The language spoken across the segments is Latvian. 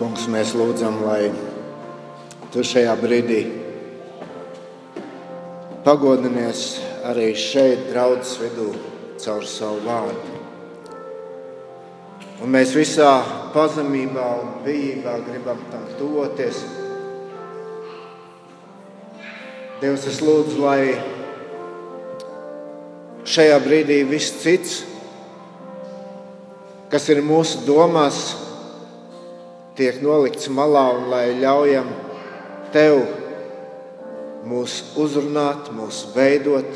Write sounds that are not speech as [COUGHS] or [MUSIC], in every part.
Kungs, mēs lūdzam, lai tu šajā brīdī pagodinies arī šeit, draudzes vidū, caur savu vārdu. Un mēs visā pazemībā un bijībā gribam tam tuvoties. Dievs, es lūdzu, lai šajā brīdī viss cits, kas ir mūsu domās, tiek nolikts malā un lai ļaujam Tev mūs uzrunāt, mūs veidot,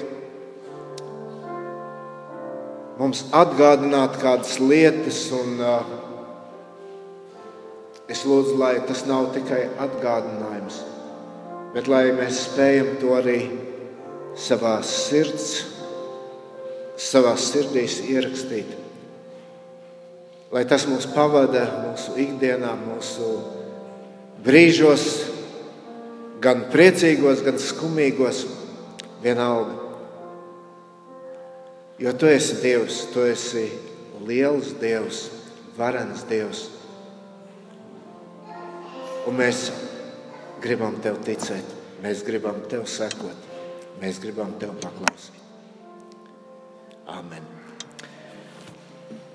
mums atgādināt kādas lietas. Un, uh, es lūdzu, lai tas nav tikai atgādinājums, bet lai mēs spējam to arī savā sirds, savā sirdīs ierakstīt lai tas mūs pavada mūsu ikdienā, mūsu brīžos, gan priecīgos, gan skumīgos, vienalga. Jo tu esi Dievs, tu esi liels Dievs, varens Dievs. Un mēs gribam tev ticēt, mēs gribam tev sekot, mēs gribam tev paklausīt. Amen.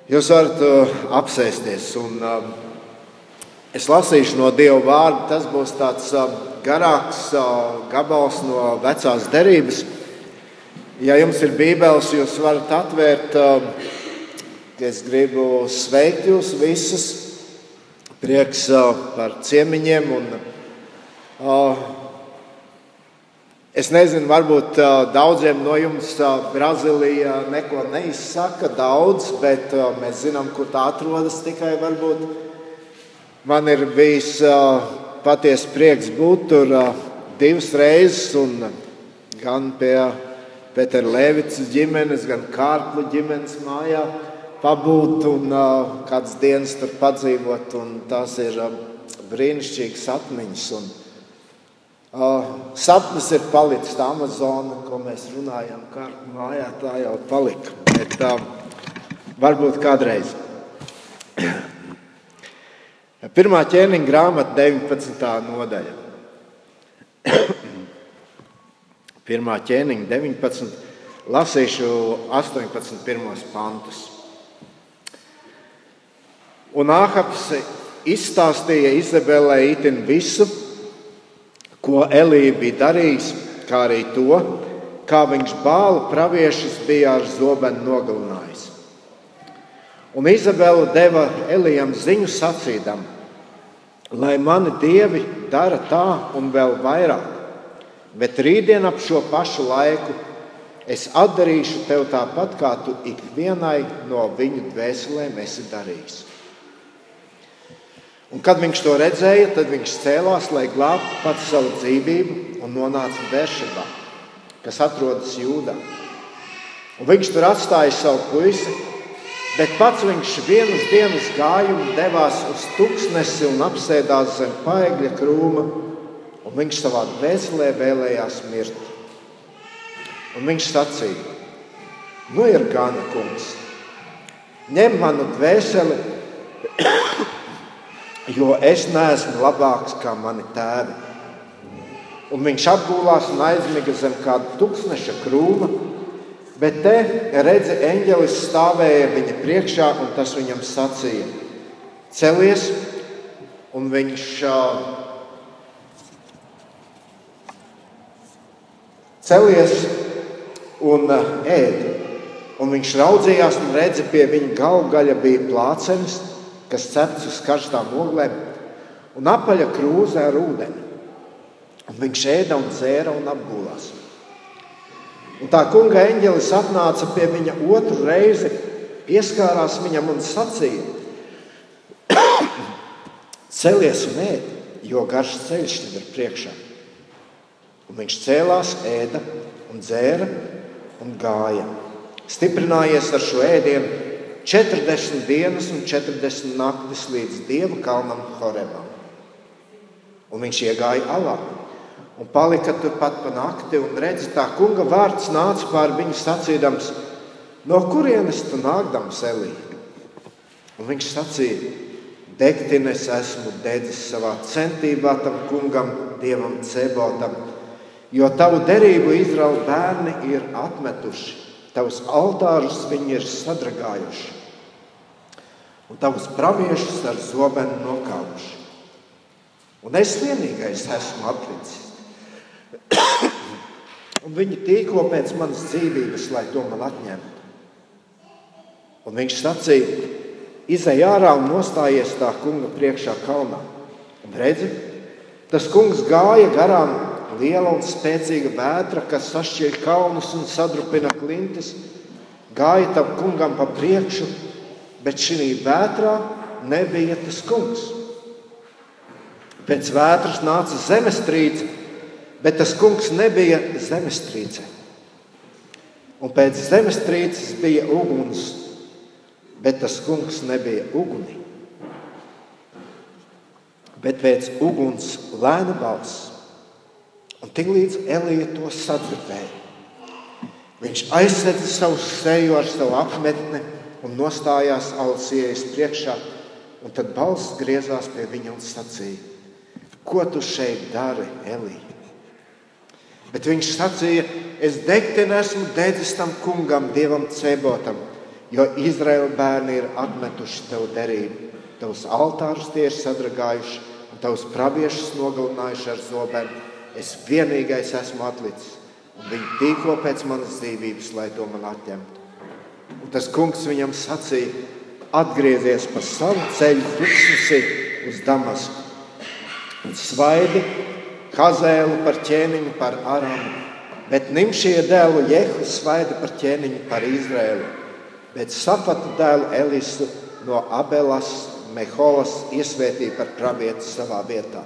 Jūs varat uh, apsēsties. Un, uh, es lasīšu no Dieva vārda. Tas būs tāds uh, garāks uh, gabals no vecās derības. Ja jums ir bībeles, jūs varat atvērt. Uh, es gribu sveikt jūs visus. Prieks uh, par ciemiņiem. Un, uh, Es nezinu, varbūt daudziem no jums Brazīlijā neko neizsaka daudz, bet mēs zinām, kur tā atrodas. Tikai varbūt man ir bijis patiesi prieks būt tur divas reizes, un gan pie Pētera Levicas ģimenes, gan Kārklu ģimenes mājā pabūt un kādas dienas tur padzīvot. Tās ir brīnišķīgas atmiņas. Un, Uh, sapnis ir palicis tā Amazona, ko mēs runājam, kā mājā tā jau palika. Bet, uh, varbūt kādreiz. [CLEARS THROAT] Pirmā ķēniņa grāmata, 19. nodaļa. [CLEARS THROAT] Pirmā ķēniņa, 19. lasīšu 18. pirmos pantus. Un Āhaps izstāstīja Izabelē itin visu ko Elīja bija darījis, kā arī to, kā viņš bāla praviešus bija ar zobenu nogalinājis. Un Izabela deva Elijam ziņu sacīdam, lai mani dievi dara tā un vēl vairāk, bet rītdien ap šo pašu laiku es atdarīšu tev tāpat, kā tu ikvienai no viņu dvēselēm esi darījis. Un, kad viņš to redzēja, tad viņš cēlās, lai glābtu pats savu dzīvību un nonāca Bēršabā, kas atrodas Jūdā. Un viņš tur atstāja savu puisi, bet pats viņš vienas dienas gājumu devās uz tuksnesi un apsēdās zem paegļa krūma, un viņš savā dvēselē vēlējās mirt. Un viņš sacīja: Nu ir gana kungs, ņem manu dvēseli jo es neesmu labāks kā mani tēvi. Un viņš apgūlās un aizmiga zem kāda tūkstneša krūma, bet te redzi, eņģelis stāvēja viņa priekšā, un tas viņam sacīja: Celies, un viņš celies un ēd. Un viņš raudzījās un redzi, pie viņa galvgaļa bija plācenis, kas cepts uz karstām oglēm, un apaļa krūze ar ūdeni. Un viņš ēda un dzēra un apgulās. Un tā kunga eņģelis atnāca pie viņa otru reizi, pieskārās viņam un sacīja: [COUGHS] Celies un ēd, jo garš ceļš tev ir priekšā. Un viņš cēlās, ēda un dzēra un gāja. Stiprinājies ar šo ēdienu, 40 dienas un 40 naktis līdz Dieva kalnam Horebam. Un viņš iegāja alā un palika turpat pa nakti, un redz, tā kunga vārds nāca pār viņu sacīdams, no kurienes tu nākdams, Elī? Un viņš sacīja, degtini es esmu dedzis savā centībā tam kungam, dievam cebotam, jo tavu derību Izraēla bērni ir atmetuši, tavus altārus viņi ir sadragājuši, un tavus praviešus ar zobenu nokāpuši. Un es vienīgais esmu atlicis. [COUGHS] un viņi tīko pēc manas dzīvības, lai to man atņemtu. Un viņš sacīja, izai ārā un nostājies tā kunga priekšā kalnā. Un redzi, tas kungs gāja garām liela un spēcīga vētra, kas sašķīra kalnus un sadrupina klintis, gāja tam kungam pa priekšu, bet šī vētrā nebija tas kungs. Pēc vētras nāca zemestrīce, bet tas kungs nebija zemestrīce. Un pēc zemestrīces bija uguns bet tas kungs nebija ugunī. Bet pēc uguns lēna balss, un tiklīdz Elija to sadzirdēja, viņš aizsēdza savu seju ar savu apmetni un nostājās Alcijas priekšā, un tad balss griezās pie viņa un sacīja: Ko tu šeit dari, Elija? Bet viņš sacīja: Es degteni esmu dedzis tam kungam, dievam cebotam jo Izraēla bērni ir atmetuši tev derību. Tavus altārus tie ir sadragājuši, un tavus praviešus nogalinājuši ar zobenu. Es vienīgais esmu atlicis, un viņi tīko pēc manas dzīvības, lai to man atņemtu. Un tas kungs viņam sacīja: atgriezies pa savu ceļu, tukšusi uz Damasku, un svaidi Hazēlu par ķēniņu par Aramu, bet Nimšie dēlu Jehu svaidi par ķēniņu par Izraēlu bet Safata dēlu Elisu no Abelas Meholas iesvētīja par pravieti savā vietā.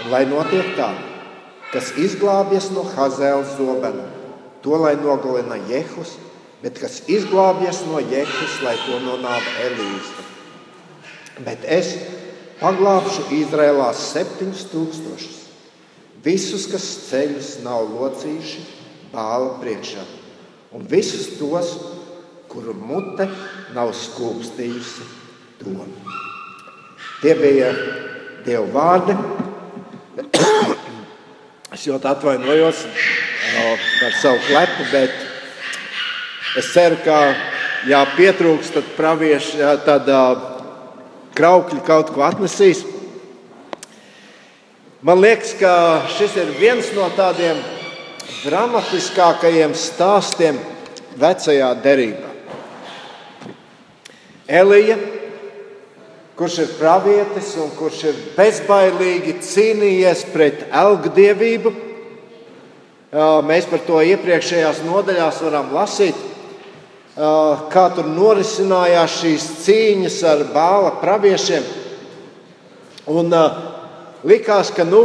Un lai notiek tā, kas izglābjas no Hazēlas zobena, to lai nogalina Jehus, bet kas izglābjas no Jehus, lai to nonāva Elīze. Bet es paglābšu Izrēlā septiņus tūkstošus, visus, kas ceļus nav locījuši bāla priekšā, un visus tos, kuru mute nav skūpstījusi to. Tie bija Dieva vārdi. Es ļoti atvainojos par savu klepu, bet es ceru, ka, ja pietrūks, tad pravieši, tad kraukļi kaut ko atnesīs. Man liekas, ka šis ir viens no tādiem dramatiskākajiem stāstiem vecajā derībā. Elija, kurš ir pravietis un kurš ir bezbailīgi cīnījies pret elgdievību. Mēs par to iepriekšējās nodaļās varam lasīt, kā tur norisinājās šīs cīņas ar bāla praviešiem. Un likās, ka nu,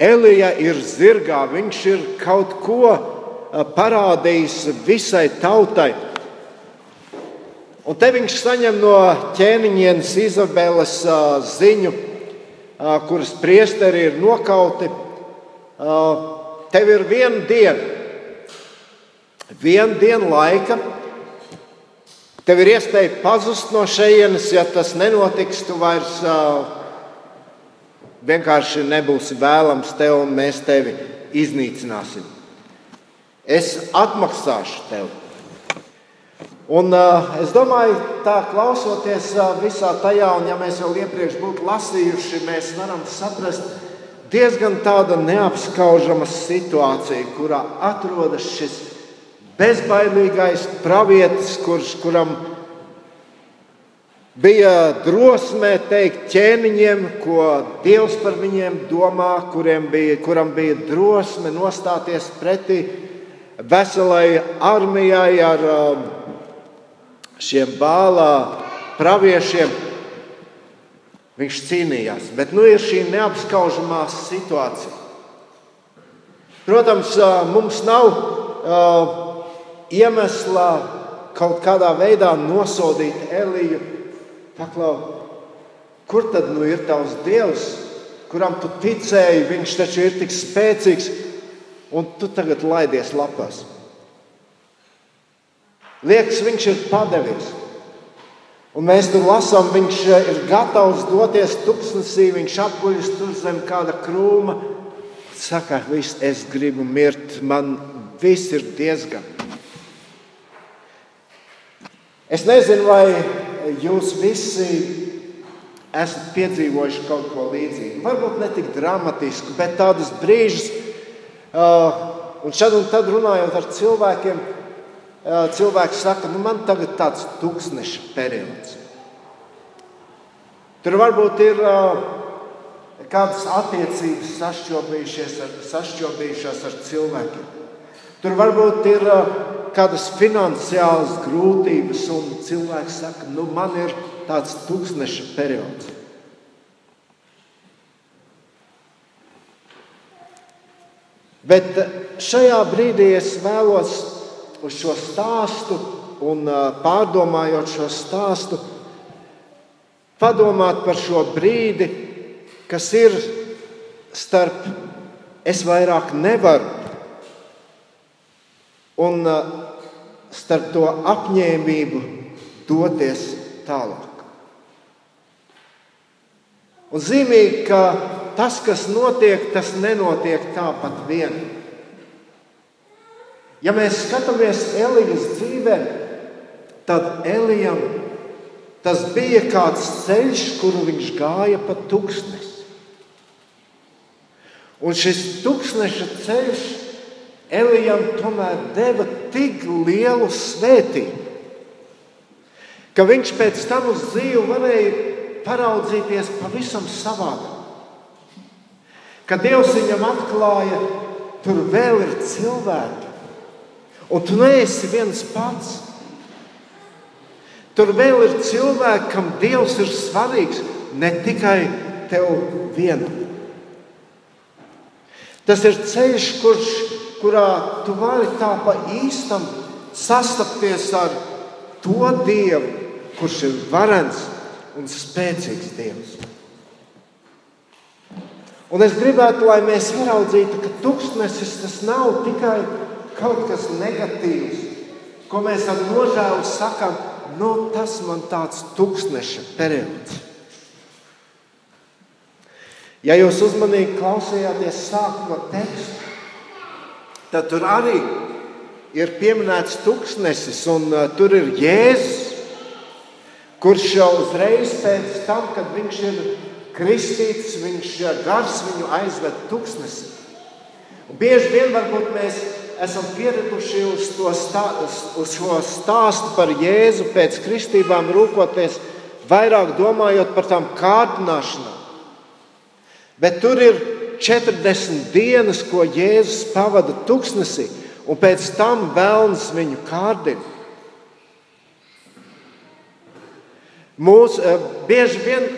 Elija ir zirgā, viņš ir kaut ko parādījis visai tautai. Un te viņš saņem no ķēniņienes Izabeles ziņu, kuras priesteri ir nokauti. Tev ir viena diena, viena diena laika. Tev ir iespēja pazust no šejienes, ja tas nenotiks, tu vairs vienkārši nebūsi vēlams tev un mēs tevi iznīcināsim. Es atmaksāšu tevi. Un, uh, es domāju, tā klausoties uh, visā tajā, un ja mēs jau iepriekš būtu lasījuši, mēs varam saprast diezgan tāda neapskaužama situācija, kurā atrodas šis bezbailīgais pravietis, kurš, kuram bija drosme teikt ķēniņiem, ko Dievs par viņiem domā, bija, kuram bija drosme nostāties pretī veselai armijai ar uh, šiem bālā praviešiem. Viņš cīnījās, bet nu ir šī neapskaužamā situācija. Protams, mums nav uh, iemesla kaut kādā veidā nosodīt Eliju. Paklau, kur tad nu ir tavs dievs, kuram tu ticēji? Viņš taču ir tik spēcīgs, un tu tagad laidies lapās. Liekas, viņš ir padevies. Un mēs tur lasām, viņš ir gatavs doties tuksnesī, viņš apguļas tur zem kāda krūma. Saka, viss, es gribu mirt, man viss ir diezgan. Es nezinu, vai jūs visi esat piedzīvojuši kaut ko līdzīgu. Varbūt ne tik dramatisku, bet tādus brīžus, un šad un tad runājot ar cilvēkiem, cilvēks saka, nu man tagad tāds tūkstneša periods. Tur varbūt ir kādas attiecības ar, sašķobījušās ar cilvēkiem. Tur varbūt ir kādas finansiālas grūtības, un cilvēks saka, nu, man ir tāds tūkstneša periods. Bet šajā brīdī es vēlos uz šo stāstu un pārdomājot šo stāstu, padomāt par šo brīdi, kas ir starp es vairāk nevaru un starp to apņēmību doties tālāk. Un zīmīgi, ka tas, kas notiek, tas nenotiek tāpat vien. Ja mēs skatāmies Elijas dzīvē, tad Elijam tas bija kāds ceļš, kuru viņš gāja pa tūkstnesi. Un šis tūkstneša ceļš Elijam tomēr deva tik lielu svētību, ka viņš pēc tam uz dzīvi varēja paraudzīties pavisam savādāk. Kad Dievs viņam atklāja, tur vēl ir cilvēki, un tu neesi viens pats. Tur vēl ir cilvēki, kam Dievs ir svarīgs, ne tikai tev vienam. Tas ir ceļš, kurš kurā tu vari tā pa īstam sastapties ar to Dievu, kurš ir varens un spēcīgs Dievs. Un es gribētu, lai mēs ieraudzītu, ka tūkstnesis tas nav tikai kaut kas negatīvs, ko mēs ar nožēlu sakām, nu, tas man tāds tūkstneša periods. Ja jūs uzmanīgi klausījāties sākuma tekstu, tad tur arī ir pieminēts tūkstnesis, un uh, tur ir Jēzus, kurš jau uzreiz pēc tam, kad viņš ir kristīts, viņš uh, gars viņu aizved tūkstnesi. Bieži vien varbūt mēs esam pieraduši uz, stā, uz šo stāstu par Jēzu pēc kristībām, rūkoties vairāk domājot par tām kārdināšanām. Bet tur ir 40 dienas, ko Jēzus pavada tuksnesī, un pēc tam vēlns viņu kārdina. Mūs eh, bieži vien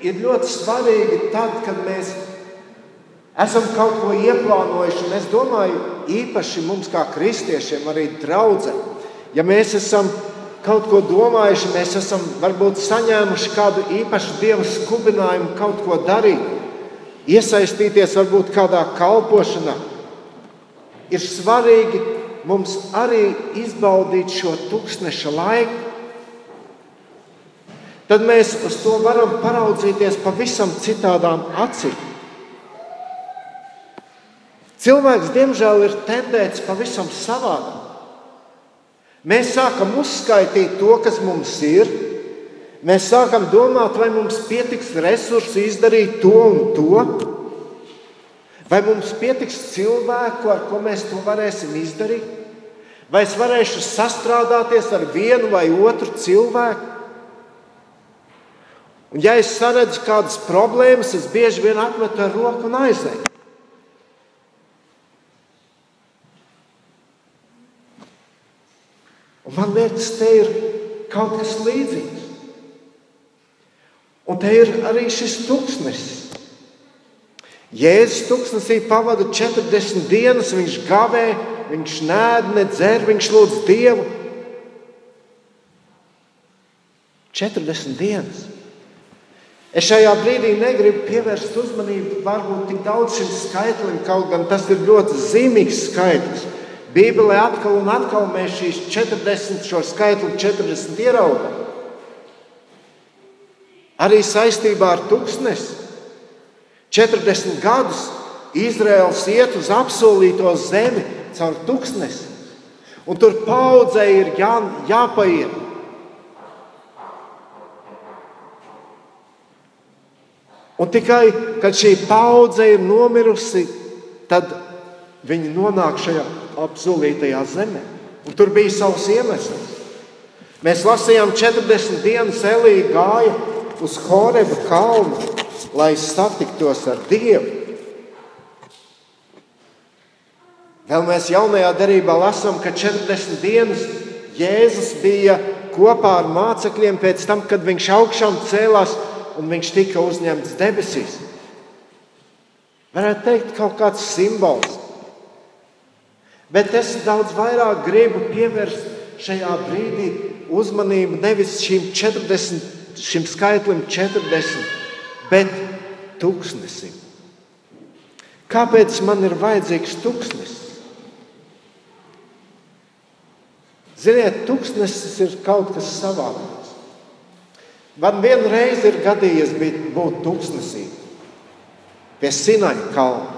ir ļoti svarīgi tad, kad mēs esam kaut ko ieplānojuši, un es domāju, īpaši mums kā kristiešiem, arī draudzē, ja mēs esam kaut ko domājuši, mēs esam varbūt saņēmuši kādu īpašu dieva skubinājumu kaut ko darīt iesaistīties varbūt kādā kalpošanā. Ir svarīgi mums arī izbaudīt šo tūkstneša laiku. Tad mēs uz to varam paraudzīties pavisam citādām acīm. Cilvēks, diemžēl, ir tendēts pavisam savādāk. Mēs sākam uzskaitīt to, kas mums ir, mēs sākam domāt, vai mums pietiks resursi izdarīt to un to. Vai mums pietiks cilvēku, ar ko mēs to varēsim izdarīt? Vai es varēšu sastrādāties ar vienu vai otru cilvēku? Un, ja es saredzu kādas problēmas, es bieži vien atmetu ar roku un aizēju. Un man liekas, te ir kaut kas līdzīgs. Un te ir arī šis tūkstnesis. Jēzus tūkstnesī pavada 40 dienas, viņš gavē, viņš nēd, nedzer, viņš lūdz Dievu. 40 dienas. Es šajā brīdī negribu pievērst uzmanību varbūt tik daudz šim skaitlim, kaut gan tas ir ļoti zīmīgs skaitlis. Bībelē atkal un atkal mēs šīs 40, šo skaitli 40 ieraugām. Arī saistībā ar tūkstnesi. 40 gadus Izraels iet uz apsolīto zemi caur tūkstnesi, un tur paudzei ir jā, jāpaiet. Un tikai kad šī paudze ir nomirusi, tad viņi nonāk šajā apsolītajā zemē. Un tur bija savs iemesls. Mēs lasījām 40 dienas Elīja gāja uz Horeba kalnu, lai satiktos ar Dievu. Vēl mēs jaunajā darbā lasām, ka 40 dienas Jēzus bija kopā ar mācekļiem pēc tam, kad viņš augšām cēlās un viņš tika uzņemts debesīs. Varētu teikt, kaut kāds simbols. Bet es daudz vairāk gribu pievērst šajā brīdī uzmanību nevis šim 40, šim skaitlim 40, bet tūkstnesim. Kāpēc man ir vajadzīgs tūkstnesis? Ziniet, tūkstnesis ir kaut kas savādāks. Man vienreiz ir gadījies būt tūkstnesī pie Sinaja kalna.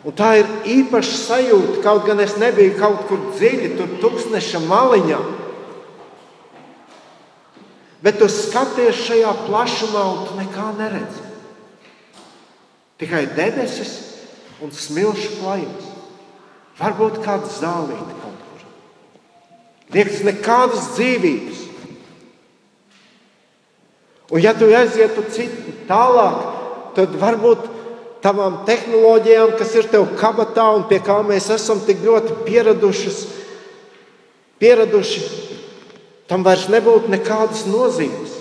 Un tā ir īpaša sajūta, kaut gan es nebiju kaut kur dziļi, tur tūkstneša maliņā. Bet tu skaties šajā plašumā, un tu nekā neredzi. Tikai debesis un smilšu klājums. Varbūt kāda zālīte kaut kur. Liekas, nekādas dzīvības. Un ja tu aizietu citu tālāk, tad varbūt tavām tehnoloģijām, kas ir tev kabatā un pie kā mēs esam tik ļoti pieraduši, pieraduši tam vairs nebūtu nekādas nozīmes.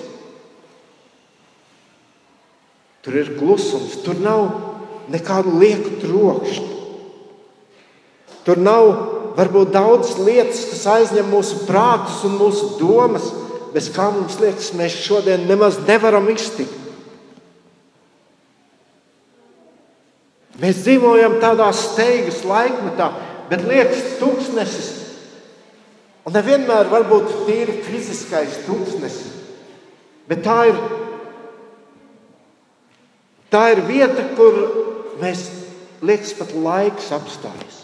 Tur ir klusums, tur nav nekādu lieku trokšņu. Tur nav varbūt daudz lietas, kas aizņem mūsu prātus un mūsu domas, bez kā mums liekas, mēs šodien nemaz nevaram iztikt. Mēs dzīvojam tādā steigas laikmetā, bet liekas, tūkstnesis. Un nevienmēr var būt tīri fiziskais tūkstnesis, bet tā ir, tā ir vieta, kur mēs liekas, pat laiks apstājas.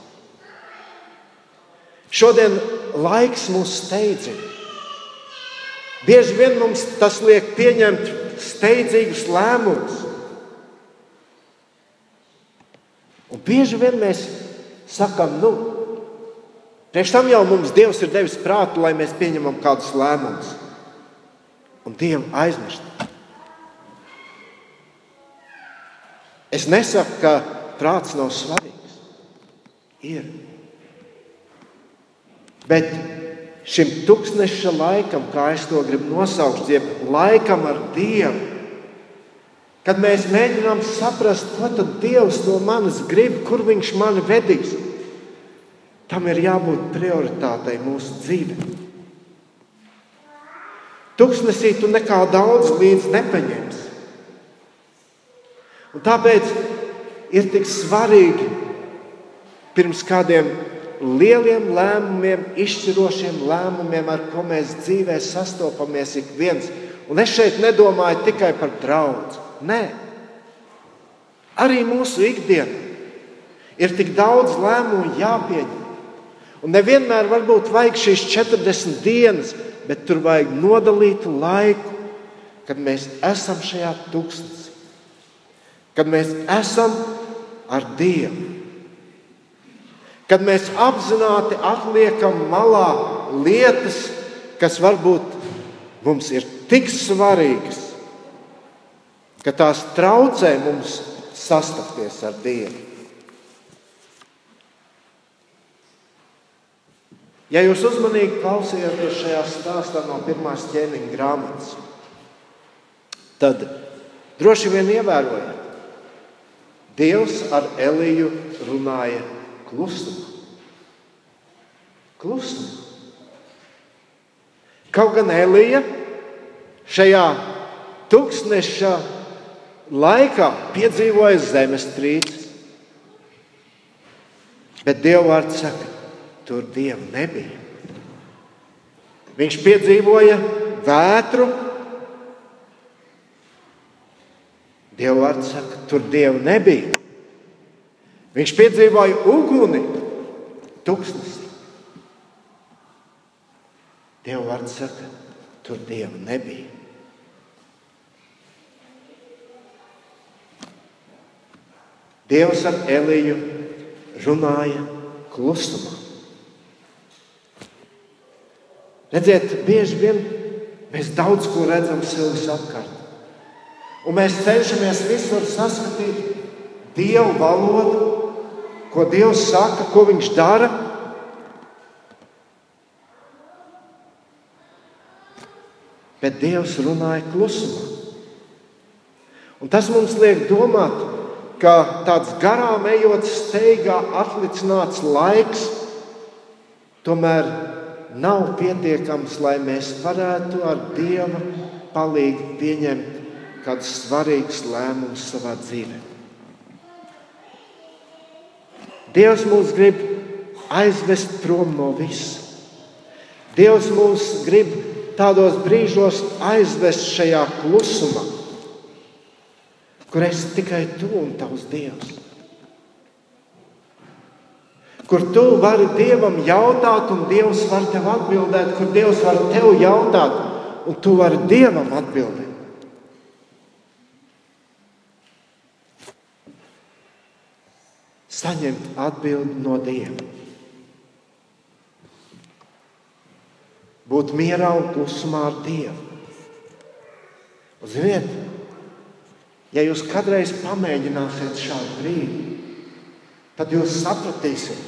Šodien laiks mūs steidzina. Bieži vien mums tas liek pieņemt steidzīgus lēmumus. Un bieži vien mēs sakām, nu, priekš tam jau mums Dievs ir devis prātu, lai mēs pieņemam kādus lēmumus un Dievu aizmirst. Es nesaku, ka prāts nav svarīgs. Ir. Bet šim tūkstneša laikam, kā es to gribu nosaukt, jeb laikam ar Dievu, Kad mēs mēģinām saprast, ko tad Dievs no manis grib, kur Viņš mani vedīs, tam ir jābūt prioritātei mūsu dzīvē. Tuksnesī tu nekā daudz līdzi nepaņemsi. Un tāpēc ir tik svarīgi pirms kādiem lieliem lēmumiem, izšķirošiem lēmumiem, ar ko mēs dzīvē sastopamies ik viens. Un es šeit nedomāju tikai par draugu. Nē, arī mūsu ikdienā ir tik daudz lēmumu jāpieņem. Un nevienmēr varbūt vajag šīs 40 dienas, bet tur vajag nodalītu laiku, kad mēs esam šajā tūkstnesī, kad mēs esam ar Dievu. Kad mēs apzināti atliekam malā lietas, kas varbūt mums ir tik svarīgas, ka tās traucē mums sastapties ar Dievu. Ja jūs uzmanīgi klausījāties šajā stāstā no pirmās ķēniņa grāmatas, tad droši vien ievērojat, Dievs ar Eliju runāja klusumā. Klusumā. Kaut gan Elija šajā tūkstneša laikā piedzīvoja zemestrīces. Bet Dieva vārds saka, tur Dieva nebija. Viņš piedzīvoja vētru, Dieva vārds saka, tur Dieva nebija. Viņš piedzīvoja uguni, tūkstnesī. Dieva vārds saka, tur Dieva nebija. Dievs ar Eliju runāja klusumā. Redziet, bieži vien mēs daudz ko redzam sev apkārt. Un mēs cenšamies visur saskatīt Dieva valodu, ko Dievs saka, ko Viņš dara. Bet Dievs runāja klusumā. Un tas mums liek domāt, ka tāds garām ejot, steigā atlicināts laiks tomēr nav pietiekams, lai mēs varētu ar Dieva palīdzību pieņemt kādus svarīgus lēmumus savā dzīvēm. Dievs mūs grib aizvest prom no visa. Dievs mūs grib tādos brīžos aizvest šajā klusumā, kur es tikai tu un tavs Dievs. Kur tu vari Dievam jautāt, un Dievs var tev atbildēt, kur Dievs var tev jautāt, un tu vari Dievam atbildēt. saņemt atbildi no Dieva. Būt mierā un klusumā ar Dievu. Ziniet, ja jūs kādreiz pamēģināsiet šādu brīdi, tad jūs sapratīsiet,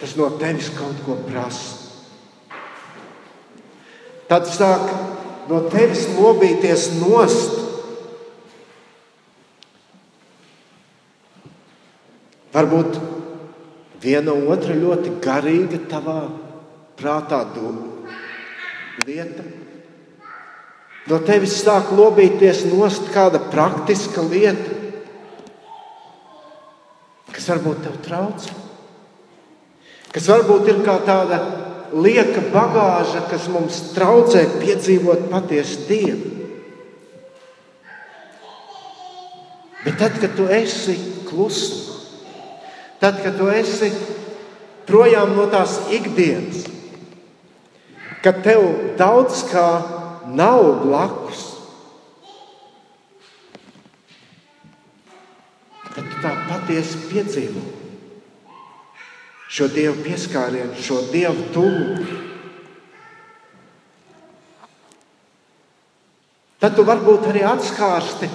tas no tevis kaut ko prasa. Tad sāk no tevis lobīties nost Varbūt viena otra ļoti garīga tavā prātā doma lieta. No tevis sāk lobīties nost kāda praktiska lieta, kas varbūt tev traucē, kas varbūt ir kā tāda lieka bagāža, kas mums traucē piedzīvot patiesu Dievu. Bet tad, kad tu esi klusums, Tad, kad tu esi projām no tās ikdienas, kad tev daudz kā nav blakus, tad tu tā patiesi piedzīvo šo dievu pieskārienu, šo dievu tuvu. Tad tu varbūt arī atskārsti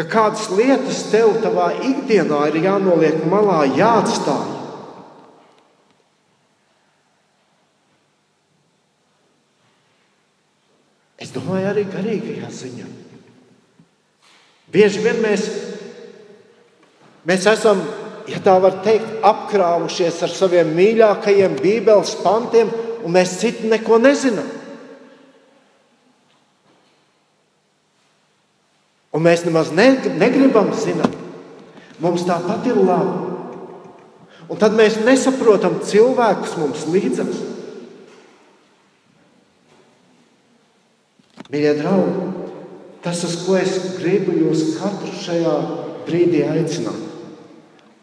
ka kādas lietas tev savā ikdienā ir jānoliek malā, jāatstāj. Es domāju, arī garīgajā ziņā. Bieži vien mēs, mēs esam, ja tā var teikt, apkrāvušies ar saviem mīļākajiem Bībeles pantiem, un mēs citu neko nezinām. Un mēs nemaz negribam zināt. Mums tāpat ir labi. Un tad mēs nesaprotam cilvēkus mums līdzās. Mīļie draugi, tas, uz ko es gribu jūs katru šajā brīdī aicināt,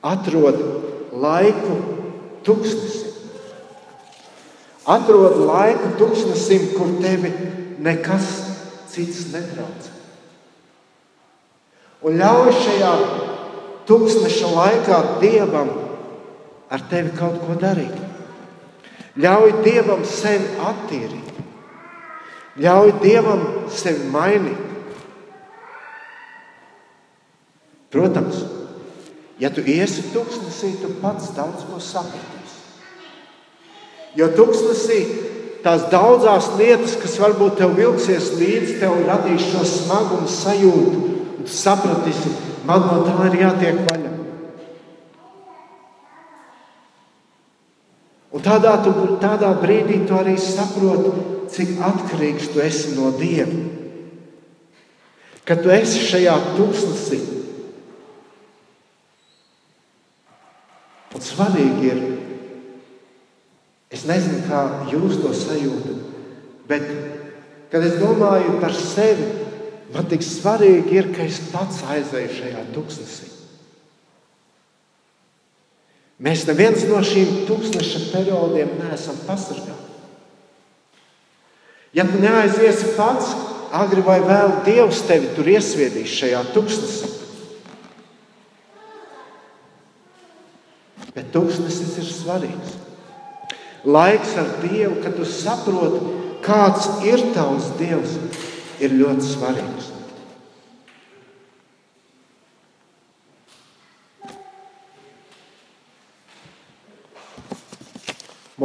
atrod laiku tūkstnesim. Atrod laiku tūkstnesim, kur tevi nekas cits netrauc un ļauj šajā tūkstneša laikā Dievam ar tevi kaut ko darīt. Ļauj Dievam sevi attīrīt, ļauj Dievam sevi mainīt. Protams, ja tu iesi tūkstnesī, tu pats daudz ko sapratīsi. Jo tūkstnesī tās daudzās lietas, kas varbūt tev vilksies līdzi, tev radīs šo smagumu sajūtu, sapratīsi, man no tā ir jātiek vaļā. Un tādā, tu, tādā brīdī tu arī saproti, cik atkarīgs tu esi no Dieva. Kad tu esi šajā tūkstnesī, un svarīgi ir, es nezinu, kā jūs to sajūtat, bet kad es domāju par sevi, man tik svarīgi ir, ka es pats aizēju šajā tūkstnesī. Mēs neviens no šīm tūkstneša periodiem neesam pasargāti. Ja tu neaiziesi pats, agri vai vēl Dievs tevi tur iesviedīs šajā tūkstnesī. Bet tūkstnesis ir svarīgs. Laiks ar Dievu, kad tu saproti, kāds ir tavs Dievs, ir ļoti svarīgs.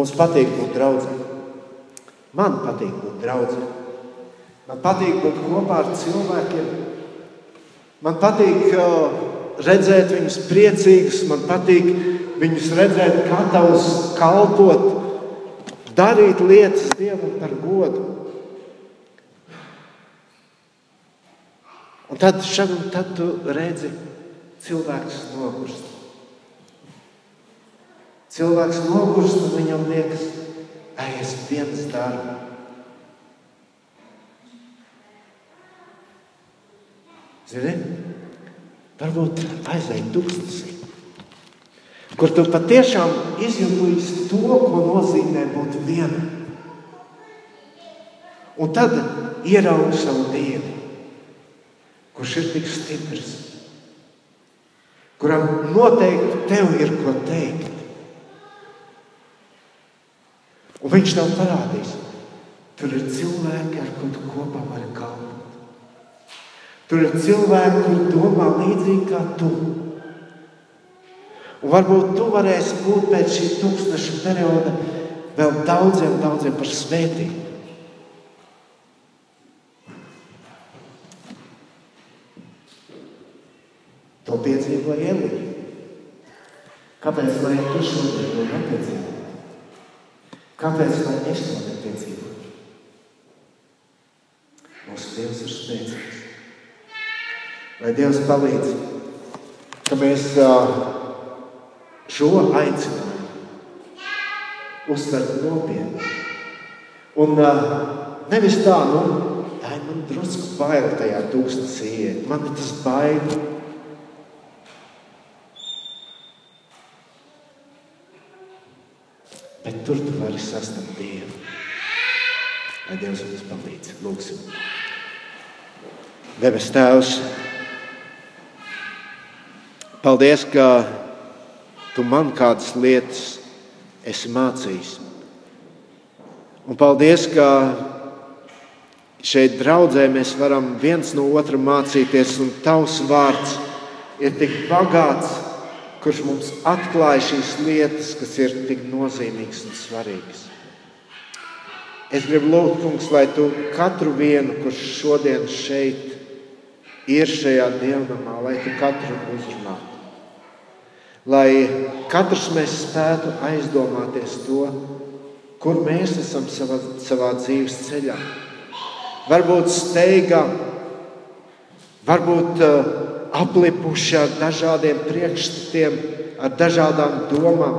Mums patīk būt draugiem. Man patīk būt draugiem. Man patīk būt kopā ar cilvēkiem. Man patīk uh, redzēt viņus priecīgus, man patīk viņus redzēt gatavus kalpot, darīt lietas Dievam par godu. Un tad, šad tad tu redzi, cilvēks nogurst. Cilvēks nogurst un viņam liekas, ka es viens darbu. Zini, varbūt aizēj tūkstnesī, kur tu patiešām izjūtīsi to, ko nozīmē būt vienam. Un tad ieraugi savu Dievu, kurš ir tik stiprs, kuram noteikti tev ir ko teikt. Un viņš tev parādīs, tur ir cilvēki, ar kuriem tu kopā vari kalpot. Tur ir cilvēki, kuri domā līdzīgi kā tu. Un varbūt tu varēsi būt pēc šī tūkstoša perioda vēl daudziem, daudziem par svētību. To piedzīvoja Elīja. Kāpēc lai tu šodien to nepiedzīvo? Kāpēc lai es to nepiedzīvotu? Mūsu Dievs ir spēcīgs. Lai Dievs palīdz, ka mēs šo aicinājumu uztvertu nopietni. Un nevis tā, nu, ai, man drusku bail tajā tūkstnesī iet. Man tas bail. Bet tur tu vari sastapt Dievu. Lai Dievs mums palīdz. Lūksim. Debes Tēvs, paldies, ka Tu man kādas lietas esi mācījis. Un paldies, ka šeit draudzē mēs varam viens no otra mācīties, un Tavs vārds ir tik bagāts kurš mums atklāja šīs lietas, kas ir tik nozīmīgas un svarīgas. Es gribu lūgt, kungs, lai tu katru vienu, kurš šodien šeit ir šajā dievnamā, lai tu katru uzrunātu. Lai katrs mēs spētu aizdomāties to, kur mēs esam savā, savā dzīves ceļā. Varbūt steigā, varbūt uh, aplipuši ar dažādiem priekšstatiem, ar dažādām domām.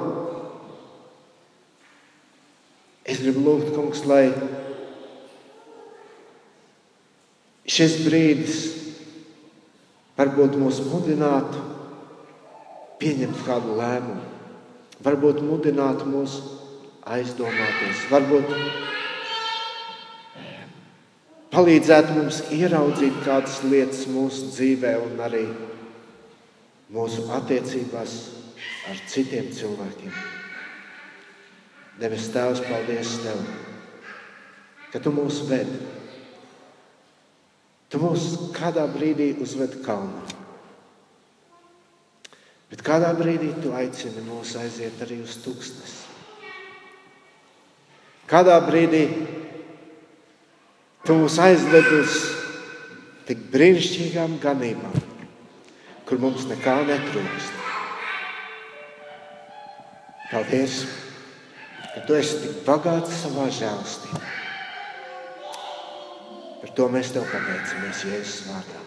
Es gribu lūgt, kungs, lai šis brīdis varbūt mūs mudinātu pieņemt kādu lēmumu, varbūt mudinātu mūs aizdomāties, varbūt palīdzētu mums ieraudzīt kādas lietas mūsu dzīvē un arī mūsu attiecībās ar citiem cilvēkiem. Devis Tēvs, paldies Tev, ka Tu mūs ved. Tu mūs kādā brīdī uzved kalnā. Bet kādā brīdī Tu aicini mūs aiziet arī uz tūkstnesi. Kādā brīdī Tu mūs aizved uz tik brīnišķīgām ganībām, kur mums nekā netrūkst. Paldies, ka tu esi tik bagāts savā žēlstībā. Par to mēs tev pateicamies Jēzus vārdā.